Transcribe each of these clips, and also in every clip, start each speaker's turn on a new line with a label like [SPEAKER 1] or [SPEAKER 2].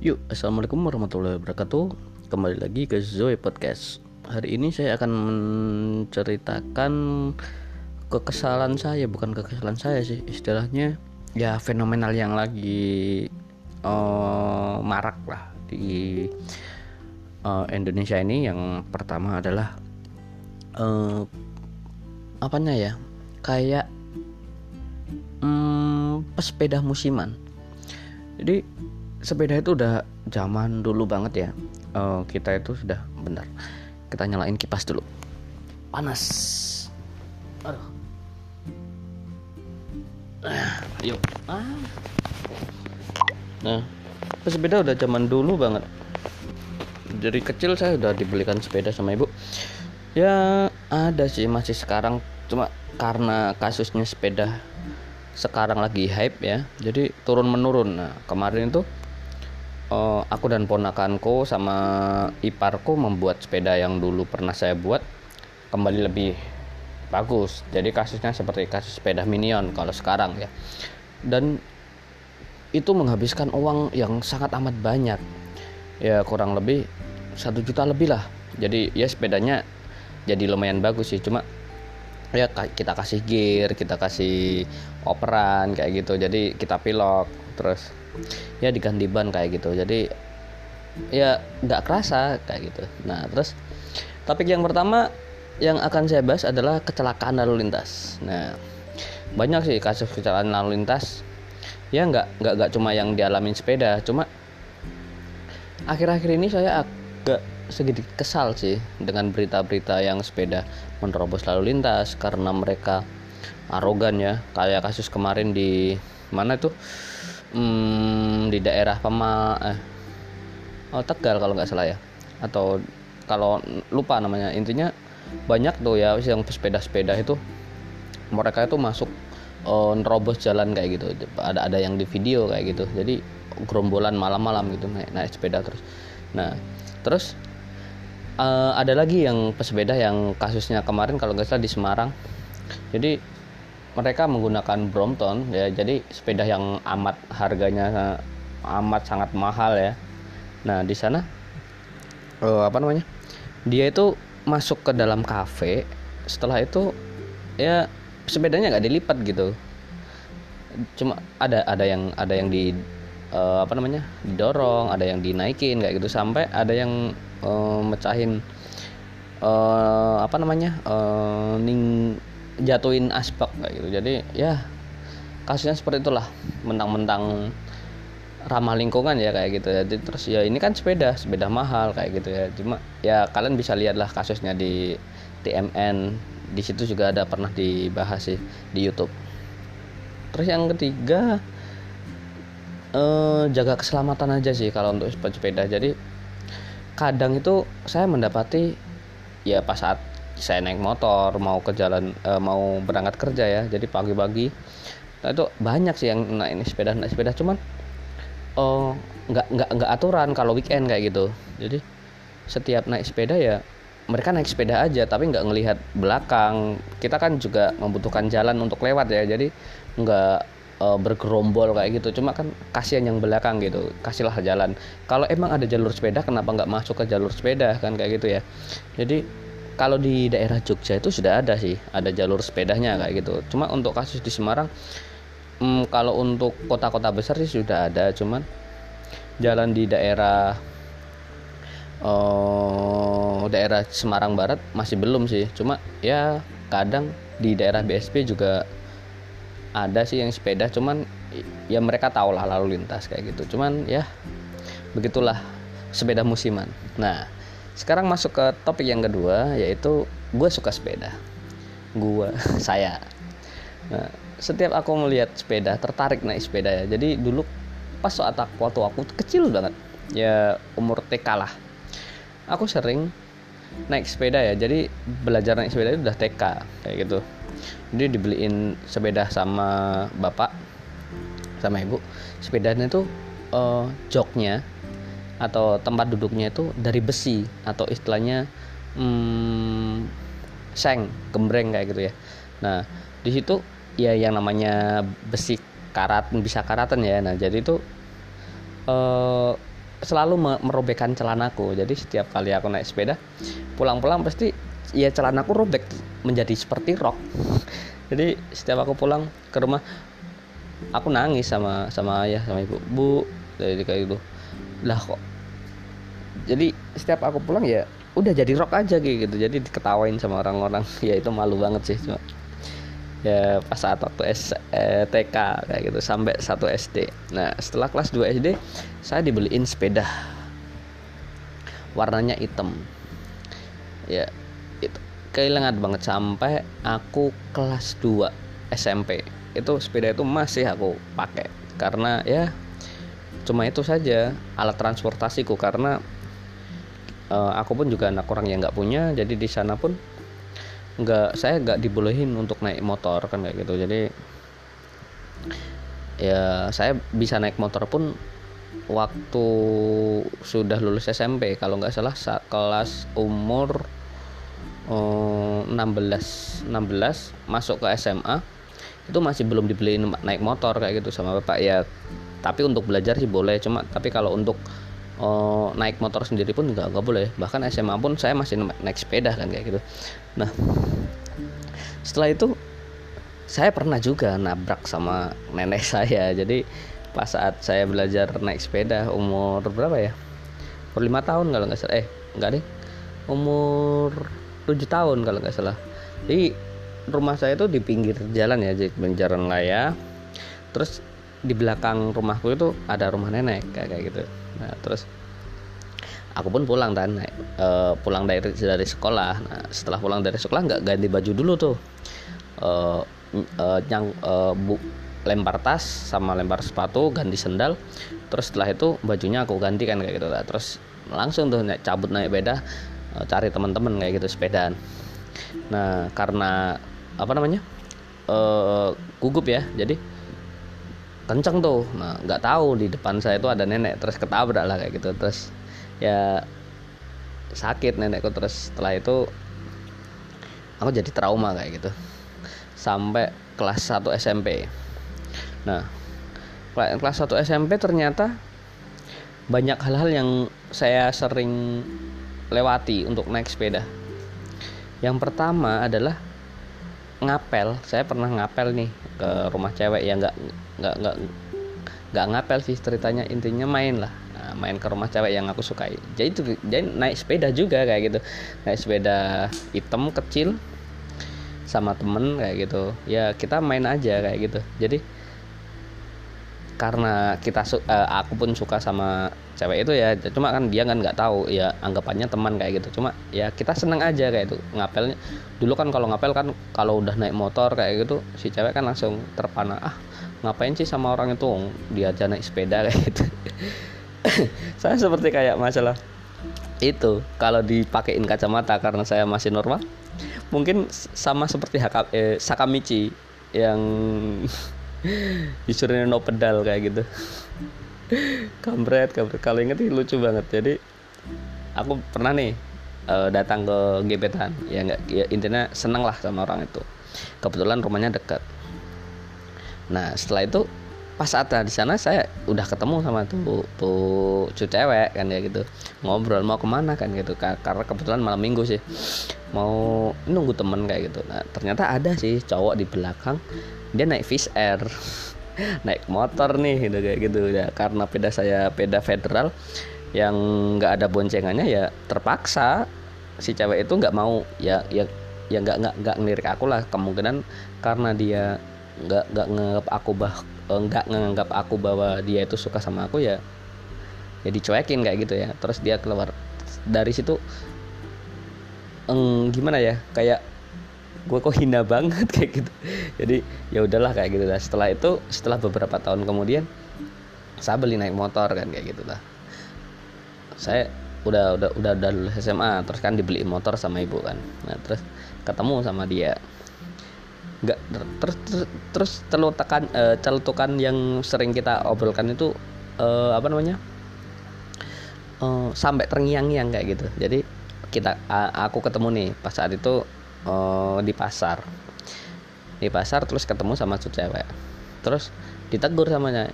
[SPEAKER 1] Yuk, Assalamualaikum warahmatullahi wabarakatuh. Kembali lagi ke Zoe Podcast. Hari ini saya akan menceritakan kekesalan saya Bukan kekesalan saya sih Istilahnya ya fenomenal yang lagi uh, marak lah Di uh, Indonesia ini. Yang pertama adalah uh, Apanya ya Kayak um, pesepeda musiman. Jadi sepeda itu udah zaman dulu banget ya. Uh, kita itu sudah benar kita nyalain kipas dulu. Panas. Aduh. Ah, yuk. Ah. nah sepeda udah zaman dulu banget. Dari kecil saya udah dibelikan sepeda sama ibu. Ya ada sih masih sekarang. Cuma karena kasusnya sepeda sekarang lagi hype ya jadi turun menurun nah kemarin itu uh, aku dan ponakanku sama iparku membuat sepeda yang dulu pernah saya buat kembali lebih bagus. Jadi kasusnya seperti kasus sepeda minion kalau sekarang ya. Dan itu menghabiskan uang yang sangat amat banyak. Ya kurang lebih satu juta lebih lah. Jadi ya sepedanya jadi lumayan bagus sih. Cuma ya kita kasih gear kita kasih operan kayak gitu. Jadi kita pilok terus ya diganti ban kayak gitu. Jadi ya nggak kerasa kayak gitu. Nah terus topik yang pertama yang akan saya bahas adalah kecelakaan lalu lintas. Nah banyak sih kasus kecelakaan lalu lintas. Ya nggak nggak nggak cuma yang dialami sepeda cuma akhir-akhir ini saya agak sedikit kesal sih dengan berita-berita yang sepeda menerobos lalu lintas karena mereka arogan ya. Kayak kasus kemarin di mana tuh hmm, di daerah Pema eh. Oh, Tegal kalau nggak salah ya. Atau kalau lupa namanya. Intinya banyak tuh ya yang sepeda-sepeda itu. Mereka itu masuk uh, nerobos jalan kayak gitu. Ada ada yang di video kayak gitu. Jadi gerombolan malam-malam gitu naik naik sepeda terus. Nah terus uh, ada lagi yang pesepeda yang kasusnya kemarin kalau nggak salah di Semarang. Jadi mereka menggunakan Brompton ya. Jadi sepeda yang amat harganya amat sangat mahal ya. Nah di sana uh, apa namanya dia itu masuk ke dalam kafe. Setelah itu ya sepedanya nggak dilipat gitu. Cuma ada ada yang ada yang di uh, apa namanya didorong ada yang dinaikin kayak gitu. Sampai ada yang uh, mecahin uh, apa namanya uh, ning jatuhin aspek kayak gitu. Jadi ya kasusnya seperti itulah. Mentang-mentang ramah lingkungan ya kayak gitu ya. Jadi terus ya ini kan sepeda sepeda mahal kayak gitu ya. Cuma ya kalian bisa lihatlah kasusnya di TMN di situ juga ada pernah dibahas sih di YouTube. Terus yang ketiga eh, jaga keselamatan aja sih kalau untuk sepeda. Jadi kadang itu saya mendapati ya pas saat saya naik motor mau ke jalan e, mau berangkat kerja ya. Jadi pagi-pagi nah itu banyak sih yang naik ini sepeda naik sepeda. Cuman oh nggak nggak nggak aturan kalau weekend kayak gitu. Jadi setiap naik sepeda ya mereka naik sepeda aja tapi nggak ngelihat belakang. Kita kan juga membutuhkan jalan untuk lewat ya jadi nggak e, bergerombol kayak gitu. Cuma kan kasihan yang belakang gitu kasihlah jalan. Kalau emang ada jalur sepeda kenapa nggak masuk ke jalur sepeda kan kayak gitu ya. Jadi kalau di daerah Jogja itu sudah ada sih ada jalur sepedanya kayak gitu. Cuma untuk kasus di Semarang hmm, kalau untuk kota-kota besar sih sudah ada. Cuman jalan di daerah uh, daerah Semarang Barat masih belum sih. Cuma ya kadang di daerah BSP juga ada sih yang sepeda. Cuman ya mereka tahu lah lalu lintas kayak gitu. Cuman ya begitulah sepeda musiman. Nah sekarang masuk ke topik yang kedua yaitu gue suka sepeda. Gue saya. Nah, setiap aku melihat sepeda tertarik naik sepeda ya. Jadi dulu pas saat aku waktu aku kecil banget ya umur TK lah aku sering naik sepeda ya. Jadi belajar naik sepeda itu udah TK kayak gitu. Jadi dibeliin sepeda sama bapak sama ibu. Sepedanya itu uh, joknya atau tempat duduknya itu dari besi atau istilahnya hmm, seng gembreng kayak gitu ya. Nah di situ ya yang namanya besi karat bisa karatan ya. Nah jadi itu eh, selalu merobekkan celanaku. Jadi setiap kali aku naik sepeda pulang-pulang pasti ya celanaku robek menjadi seperti rok. Jadi setiap aku pulang ke rumah aku nangis sama sama ayah sama ibu. Bu jadi kayak gitu. Lah kok jadi setiap aku pulang ya udah jadi rock aja gitu. Jadi diketawain sama orang-orang. Ya itu malu banget sih cuma. Ya pas saat waktu S, eh, TK kayak gitu sampai satu SD nah setelah kelas 2 SD saya dibeliin sepeda. Warnanya hitam. Ya itu kehilangan banget sampai aku kelas 2 SMP itu sepeda itu masih aku pakai. Karena ya cuma itu saja alat transportasiku. Karena uh, aku pun juga anak orang yang nggak punya jadi di sana pun nggak saya nggak dibolehin untuk naik motor kan kayak gitu. Jadi ya saya bisa naik motor pun waktu sudah lulus SMP kalau nggak salah kelas umur uh, 16 16 masuk ke SMA itu masih belum dibeliin naik motor kayak gitu sama bapak. Ya tapi untuk belajar sih boleh cuma tapi kalau untuk uh, naik motor sendiri pun nggak nggak boleh. Bahkan SMA pun saya masih naik sepeda kan kayak gitu. Nah setelah itu saya pernah juga nabrak sama nenek saya. Jadi pas saat saya belajar naik sepeda umur berapa ya? Umur lima tahun kalau nggak salah. Eh nggak deh. Umur tujuh tahun kalau nggak salah. Jadi rumah saya itu di pinggir jalan ya jadi jalan raya. Terus di belakang rumahku itu ada rumah nenek kayak gitu. Nah terus aku pun pulang naik e, pulang dari dari sekolah. Nah setelah pulang dari sekolah nggak ganti baju dulu tuh. E, e, yang e, bu, lempar tas sama lempar sepatu ganti sendal. Terus setelah itu bajunya aku ganti kan kayak gitu lah terus langsung tuh naik cabut naik beda cari teman-teman kayak gitu sepedaan. Nah karena apa namanya e, gugup ya. Jadi kenceng tuh. Nah nggak tahu di depan saya itu ada nenek terus ketabrak lah kayak gitu. Terus ya sakit nenekku. Terus setelah itu aku jadi trauma kayak gitu. Sampai kelas 1 SMP nah kelas 1 SMP ternyata banyak hal-hal yang saya sering lewati untuk naik sepeda. Yang pertama adalah ngapel. Saya pernah ngapel nih ke rumah cewek yang nggak nggak nggak nggak ngapel sih ceritanya. Intinya main lah. Main ke rumah cewek yang aku sukai. Jadi itu jadi naik sepeda juga kayak gitu. Naik sepeda hitam kecil sama temen kayak gitu. Ya kita main aja kayak gitu. Jadi karena kita uh, aku pun suka sama cewek itu ya cuma kan dia kan nggak tahu. Ya anggapannya teman kayak gitu. Cuma ya kita seneng aja kayak itu ngapelnya dulu kan kalau ngapel kan kalau udah naik motor kayak gitu si cewek kan langsung terpana ah ngapain sih sama orang itu? Dia naik sepeda kayak gitu. Saya seperti kayak masalah itu. Kalau dipakein kacamata karena saya masih normal mungkin sama seperti Haka, eh, Sakamichi yang disuruh no pedal kayak gitu. Kampret kampret. Kalau inget lucu banget. Jadi aku pernah nih uh, datang ke gebetan. Ya nggak ya intinya seneng lah sama orang itu. Kebetulan rumahnya dekat nah setelah itu pas saat di sana saya udah ketemu sama tuh tuh cu cewek kan ya gitu. Ngobrol mau ke mana? kan gitu. Karena kebetulan malam minggu sih. Mau nunggu temen kayak gitu. Nah ternyata ada sih cowok di belakang dia naik fish air naik motor nih gitu kayak gitu. Ya karena peda saya peda federal yang nggak ada boncengannya ya terpaksa si cewek itu nggak mau. Ya ya ya nggak nggak nggak ngelirik aku lah kemungkinan karena dia nggak nggak nganggap aku bah Eh, nggak nganggap aku bahwa dia itu suka sama aku ya ya dicuekin kayak gitu ya. Terus dia keluar. Dari situ eng, gimana ya kayak gue kok hina banget kayak gitu. Jadi ya udahlah kayak gitu lah. Setelah itu setelah beberapa tahun kemudian saya beli naik motor kan kayak gitu lah. Saya udah udah udah udah lulus SMA terus kan dibeli motor sama ibu kan. Nah terus ketemu sama dia nggak terus terus, terus celutukan uh, celutukan yang sering kita obrolkan itu uh, apa namanya uh, sampai terngiang-ngiang kayak gitu. Jadi kita uh, aku ketemu nih pas saat itu uh, di pasar. Di pasar terus ketemu sama cewek. Terus ditegur samanya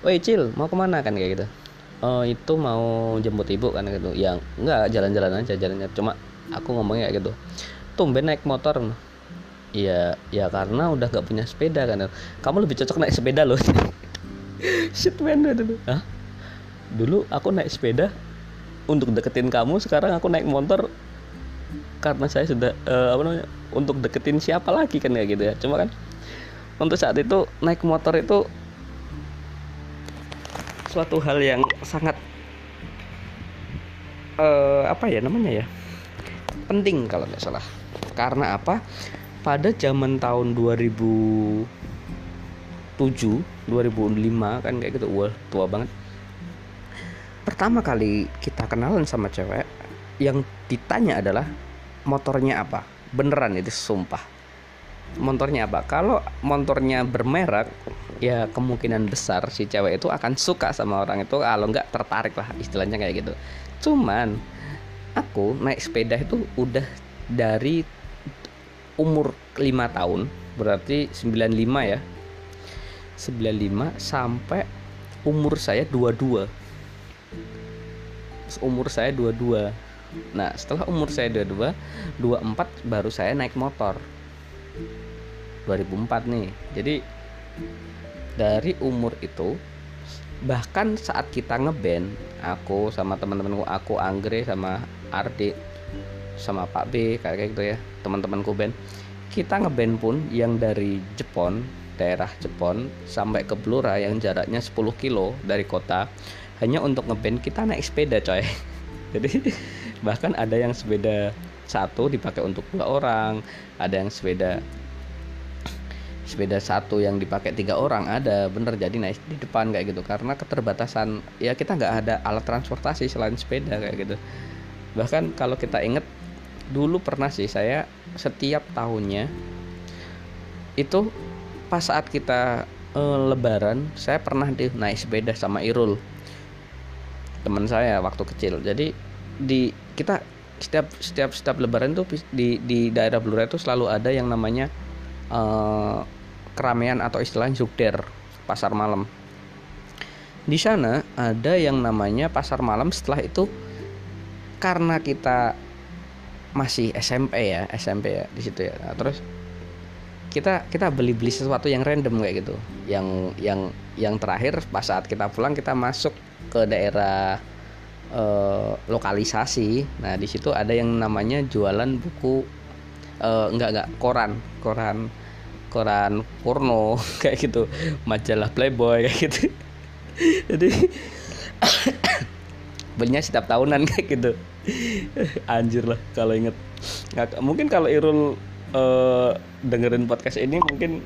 [SPEAKER 1] Woi Cil mau ke mana? Kan kayak gitu. Oh itu mau jemput ibu kan gitu. Yang enggak jalan-jalan aja jalannya. Cuma aku ngomongnya kayak gitu tumben naik motor Iya, ya karena udah gak punya sepeda kan. Kamu lebih cocok naik sepeda loh. Shit man dulu. Hah? Dulu aku naik sepeda untuk deketin kamu, sekarang aku naik motor karena saya sudah uh, apa namanya? Untuk deketin siapa lagi kan ya gitu ya. Cuma kan untuk saat itu naik motor itu suatu hal yang sangat uh, apa ya namanya ya penting kalau nggak salah karena apa pada zaman tahun 2007 2005 kan kayak gitu wah tua banget. Pertama kali kita kenalan sama cewek yang ditanya adalah motornya apa? Beneran itu sumpah. Motornya apa? Kalau motornya bermerek ya kemungkinan besar si cewek itu akan suka sama orang itu kalau nggak tertarik lah istilahnya kayak gitu. Cuman aku naik sepeda itu udah dari umur 5 tahun berarti 95 ya. 95 sampai umur saya 22 umur saya 22 nah setelah umur saya 22 24 baru saya naik motor. 2004 nih. Jadi dari umur itu bahkan saat kita ngeband aku sama teman-temanku aku Anggre sama Ardi sama Pak B kayak gitu ya teman-temanku band kita ngeband pun yang dari Jepon daerah Jepon sampai ke Blora yang jaraknya 10 kilo dari kota hanya untuk ngeband kita naik sepeda coy. Jadi bahkan ada yang sepeda satu dipakai untuk dua orang ada yang sepeda sepeda satu yang dipakai tiga orang ada bener. Jadi naik di depan kayak gitu karena keterbatasan ya kita nggak ada alat transportasi selain sepeda kayak gitu. Bahkan kalau kita inget dulu pernah sih saya setiap tahunnya itu pas saat kita e, lebaran saya pernah di naik sepeda sama Irul teman saya waktu kecil. Jadi di kita setiap setiap setiap lebaran tuh di di daerah Blora itu selalu ada yang namanya uh, keramaian atau istilahnya sukder pasar malam. Di sana ada yang namanya pasar malam. Setelah itu karena kita masih SMP ya SMP ya di situ ya. Nah, terus kita kita beli beli sesuatu yang random kayak gitu. Yang yang yang terakhir pas saat kita pulang kita masuk ke daerah uh, lokalisasi. Nah di situ ada yang namanya jualan buku uh, enggak enggak koran koran koran porno kayak gitu. Majalah playboy kayak gitu. Jadi belinya setiap tahunan kayak gitu anjir lah kalau inget. Mungkin kalau Irul uh, dengerin podcast ini mungkin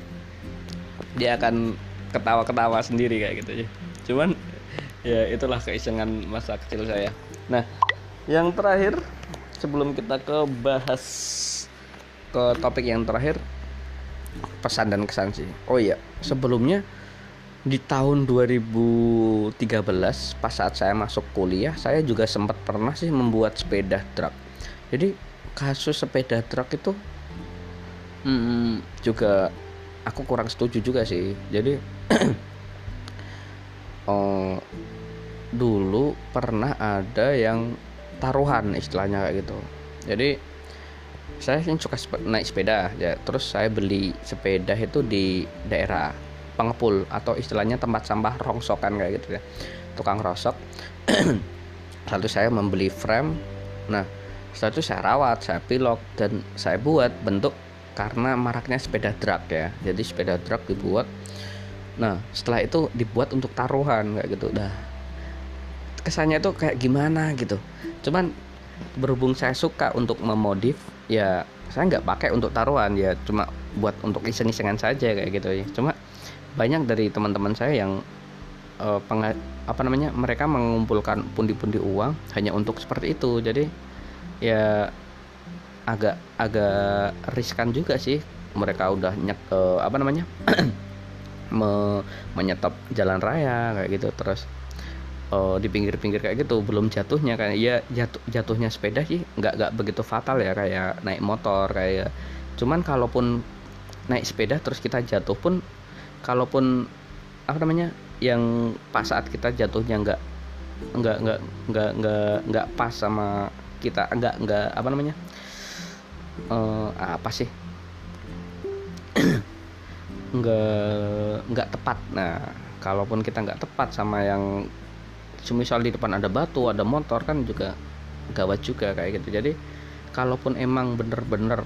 [SPEAKER 1] dia akan ketawa-ketawa sendiri kayak gitu ya cuman ya itulah keisengan masa kecil saya. Nah yang terakhir sebelum kita ke bahas ke topik yang terakhir pesan dan kesan sih. Oh iya sebelumnya di tahun 2013 pas saat saya masuk kuliah saya juga sempat pernah sih membuat sepeda truk. Jadi kasus sepeda truk itu hmm, juga aku kurang setuju juga sih. Jadi oh, dulu pernah ada yang taruhan istilahnya kayak gitu. Jadi saya yang suka naik sepeda ya. Terus saya beli sepeda itu di daerah pengepul atau istilahnya tempat sampah rongsokan kayak gitu ya. Tukang rosok. Lalu saya membeli frame. Nah setelah itu saya rawat saya pilok dan saya buat bentuk karena maraknya sepeda drag ya. Jadi sepeda drag dibuat. Nah setelah itu dibuat untuk taruhan kayak gitu. Dah kesannya tuh kayak gimana gitu. Cuman berhubung saya suka untuk memodif ya saya nggak pakai untuk taruhan ya cuma buat untuk iseng-isengan saja kayak gitu ya. Cuma banyak dari teman-teman saya yang uh, penga apa namanya mereka mengumpulkan pundi-pundi uang hanya untuk seperti itu. Jadi ya agak agak riskan juga sih. Mereka udah nyek uh, apa namanya me menyetop jalan raya kayak gitu. Terus uh, di pinggir-pinggir kayak gitu belum jatuhnya kan. Ya jatuh jatuhnya sepeda sih nggak nggak begitu fatal ya kayak naik motor kayak cuman kalaupun naik sepeda terus kita jatuh pun kalaupun apa namanya yang pas saat kita jatuhnya nggak nggak nggak nggak nggak nggak pas sama kita nggak nggak apa namanya uh, apa sih nggak nggak tepat. Nah kalaupun kita nggak tepat sama yang semisal di depan ada batu ada motor kan juga gawat juga kayak gitu. Jadi kalaupun emang bener-bener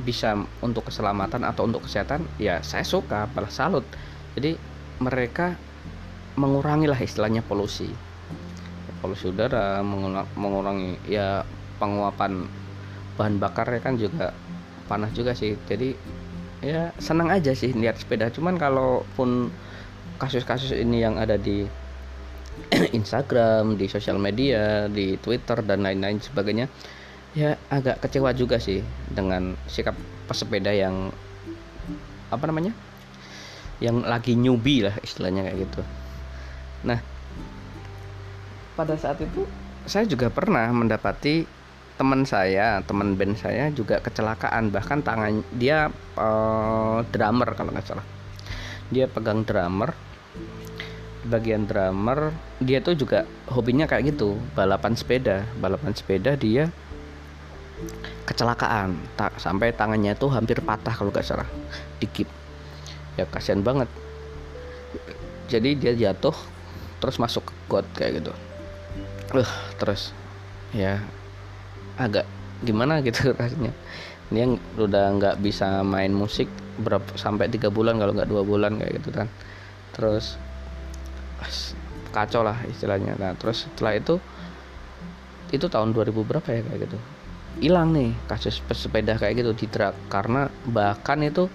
[SPEAKER 1] bisa untuk keselamatan atau untuk kesehatan ya saya suka malah salut. Jadi mereka mengurangi lah istilahnya polusi. Polusi udara mengurangi ya penguapan bahan bakarnya kan juga panas juga sih. Jadi ya senang aja sih lihat sepeda. Cuman kalaupun kasus-kasus ini yang ada di Instagram di sosial media di Twitter dan lain-lain sebagainya ya agak kecewa juga sih dengan sikap pesepeda yang apa namanya? Yang lagi newbie lah istilahnya kayak gitu. Nah pada saat itu saya juga pernah mendapati teman saya teman band saya juga kecelakaan. Bahkan tangan dia uh, drummer kalau nggak salah. Dia pegang drummer. Bagian drummer dia tuh juga hobinya kayak gitu balapan sepeda. Balapan sepeda dia kecelakaan. Tak sampai tangannya tuh hampir patah kalau gak salah. Dikit. Ya kasihan banget. Jadi dia jatuh terus masuk ke got kayak gitu. Uh terus. Ya agak gimana gitu rasanya. Dia udah nggak bisa main musik berapa sampai tiga bulan kalau nggak dua bulan kayak gitu kan. Terus kacau lah istilahnya. Nah terus setelah itu itu tahun 2000 berapa ya kayak gitu hilang nih kasus pesepeda kayak gitu di truk karena bahkan itu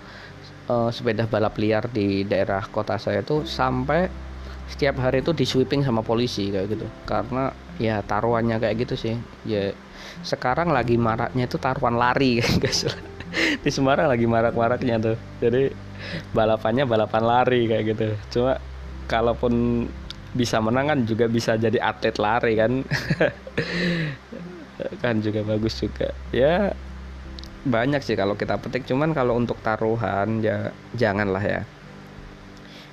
[SPEAKER 1] uh, sepeda balap liar di daerah kota saya itu sampai setiap hari itu di sweeping sama polisi kayak gitu. Karena ya taruhannya kayak gitu sih. Ya sekarang lagi maraknya itu taruhan lari guys di Semarang lagi marak-maraknya tuh. Jadi balapannya balapan lari kayak gitu. Cuma kalaupun bisa menang kan juga bisa jadi atlet lari kan kan juga bagus juga. Ya banyak sih kalau kita petik. Cuman kalau untuk taruhan ya janganlah ya.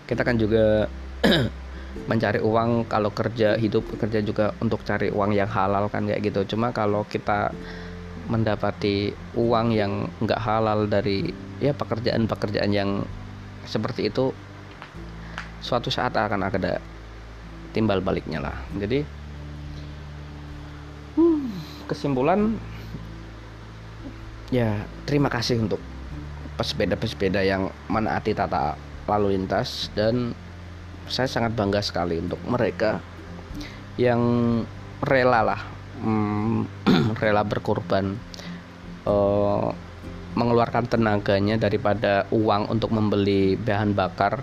[SPEAKER 1] Kita kan juga mencari uang kalau kerja hidup kerja juga untuk cari uang yang halal kan kayak gitu. Cuma kalau kita mendapati uang yang nggak halal dari ya pekerjaan-pekerjaan yang seperti itu suatu saat akan ada timbal baliknya lah. Jadi kesimpulan ya terima kasih untuk pesepeda-pesepeda yang menaati tata lalu lintas dan saya sangat bangga sekali untuk mereka yang rela lah hmm, rela berkorban uh, mengeluarkan tenaganya daripada uang untuk membeli bahan bakar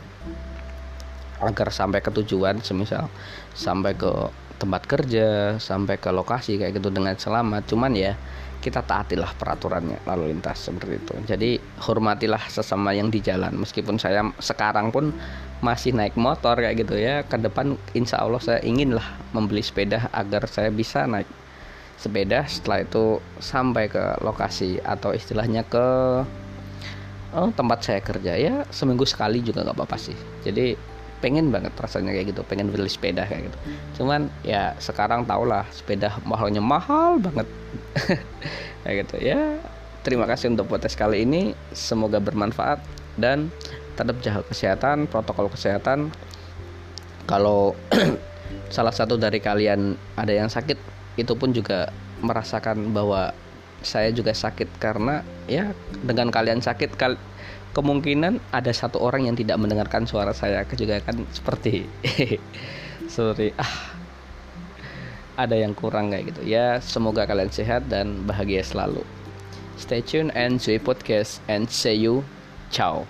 [SPEAKER 1] agar sampai ke tujuan semisal sampai ke tempat kerja sampai ke lokasi kayak gitu dengan selamat. Cuman ya kita taatilah peraturannya lalu lintas seperti itu. Jadi hormatilah sesama yang di jalan. Meskipun saya sekarang pun masih naik motor kayak gitu ya ke depan insya Allah saya inginlah membeli sepeda agar saya bisa naik sepeda. Setelah itu sampai ke lokasi atau istilahnya ke oh, tempat saya kerja. Ya seminggu sekali juga nggak apa-apa sih. Jadi pengen banget rasanya kayak gitu pengen beli sepeda kayak gitu. Cuman ya sekarang tau lah sepeda mahalnya mahal banget. Kayak gitu. Ya terima kasih untuk podcast kali ini. Semoga bermanfaat dan tetap jaga kesehatan protokol kesehatan. Kalau salah satu dari kalian ada yang sakit itu pun juga merasakan bahwa saya juga sakit karena ya dengan kalian sakit kemungkinan ada satu orang yang tidak mendengarkan suara saya juga kan seperti sorry. Ah. Ada yang kurang kayak gitu. Ya semoga kalian sehat dan bahagia selalu. Stay tune and enjoy podcast and see you. Ciao